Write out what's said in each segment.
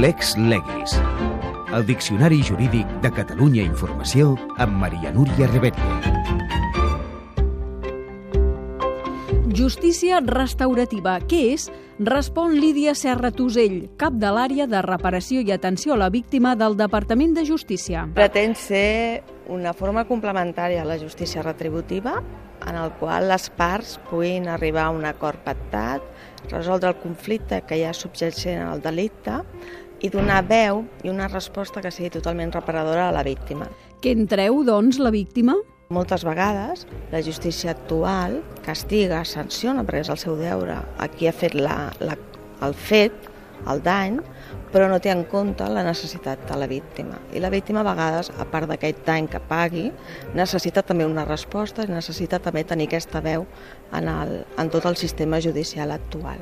Lex Legis. El Diccionari Jurídic de Catalunya Informació amb Maria Núria Rebetlle. Justícia restaurativa. Què és? Respon Lídia Serra Tusell, cap de l'àrea de reparació i atenció a la víctima del Departament de Justícia. Pretén ser una forma complementària a la justícia retributiva en el qual les parts puguin arribar a un acord pactat, resoldre el conflicte que hi ha subjacent al delicte i donar veu i una resposta que sigui totalment reparadora a la víctima. Què en treu, doncs, la víctima? Moltes vegades la justícia actual castiga, sanciona, perquè és el seu deure, a qui ha fet la, la, el fet, el dany, però no té en compte la necessitat de la víctima. I la víctima a vegades, a part d'aquest dany que pagui, necessita també una resposta, necessita també tenir aquesta veu en, el, en tot el sistema judicial actual.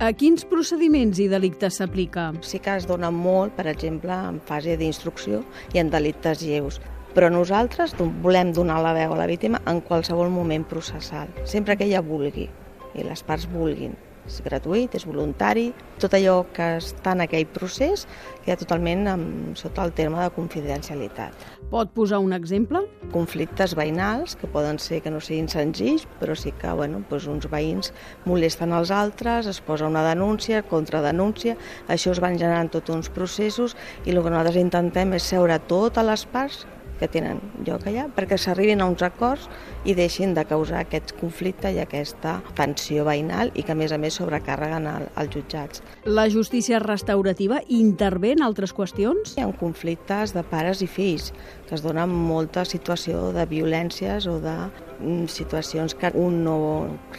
A quins procediments i delictes s'aplica? Sí que es dona molt, per exemple, en fase d'instrucció i en delictes lleus però nosaltres volem donar la veu a la víctima en qualsevol moment processal, sempre que ella vulgui i les parts vulguin. És gratuït, és voluntari, tot allò que està en aquell procés queda totalment amb, sota el terme de confidencialitat. Pot posar un exemple? Conflictes veïnals, que poden ser que no siguin senzills, però sí que bueno, doncs uns veïns molesten els altres, es posa una denúncia, contradenúncia, això es van generant tots uns processos i el que nosaltres intentem és seure totes les parts que tenen lloc allà perquè s'arribin a uns acords i deixin de causar aquest conflicte i aquesta tensió veïnal i que a més a més sobrecarreguen el, els jutjats. La justícia restaurativa intervé en altres qüestions? Hi ha conflictes de pares i fills que es donen molta situació de violències o de mm, situacions que un no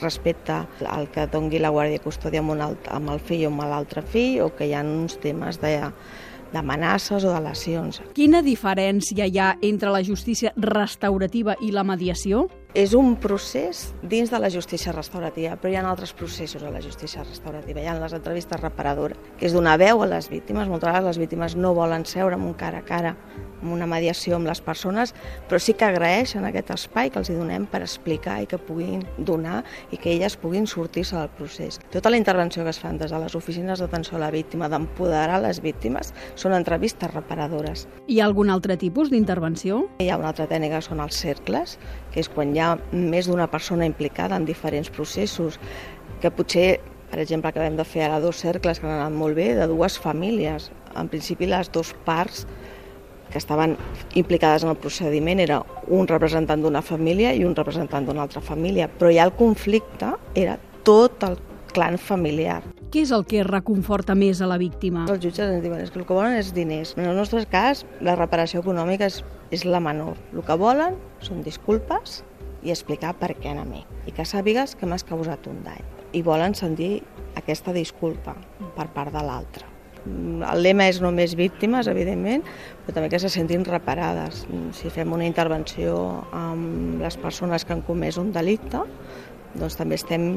respecta el que dongui la guàrdia de custòdia amb, un alt, amb el fill o amb l'altre fill o que hi ha uns temes de d'amenaces o de lesions. Quina diferència hi ha entre la justícia restaurativa i la mediació? És un procés dins de la justícia restaurativa, però hi ha altres processos a la justícia restaurativa. Hi ha les entrevistes reparadores, que és donar veu a les víctimes. Moltes vegades les víctimes no volen seure amb un cara a cara, amb una mediació amb les persones, però sí que agraeixen aquest espai que els hi donem per explicar i que puguin donar i que elles puguin sortir-se del procés. Tota la intervenció que es fan des de les oficines d'atenció a la víctima, d'empoderar les víctimes, són entrevistes reparadores. Hi ha algun altre tipus d'intervenció? Hi ha una altra tècnica, són els cercles, que és quan hi ha més d'una persona implicada en diferents processos, que potser, per exemple, acabem de fer ara dos cercles que han anat molt bé, de dues famílies. En principi, les dues parts que estaven implicades en el procediment era un representant d'una família i un representant d'una altra família, però ja el conflicte era tot el clan familiar. Què és el que reconforta més a la víctima? Els jutges ens diuen que el que volen és diners. En el nostre cas, la reparació econòmica és, és la menor. El que volen són disculpes i explicar per què a mi. I que sàpigues que m'has causat un dany. I volen sentir aquesta disculpa per part de l'altre. El lema és només víctimes, evidentment, però també que se sentin reparades. Si fem una intervenció amb les persones que han comès un delicte, doncs també estem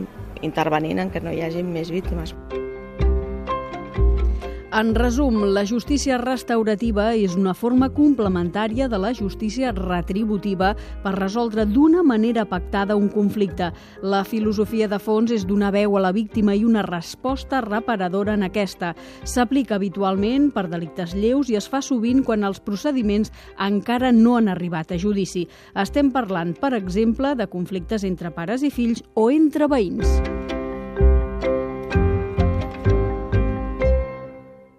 intervenint en que no hi hagi més víctimes. En resum, la justícia restaurativa és una forma complementària de la justícia retributiva per resoldre d'una manera pactada un conflicte. La filosofia de fons és donar veu a la víctima i una resposta reparadora en aquesta. S'aplica habitualment per delictes lleus i es fa sovint quan els procediments encara no han arribat a judici. Estem parlant, per exemple, de conflictes entre pares i fills o entre veïns.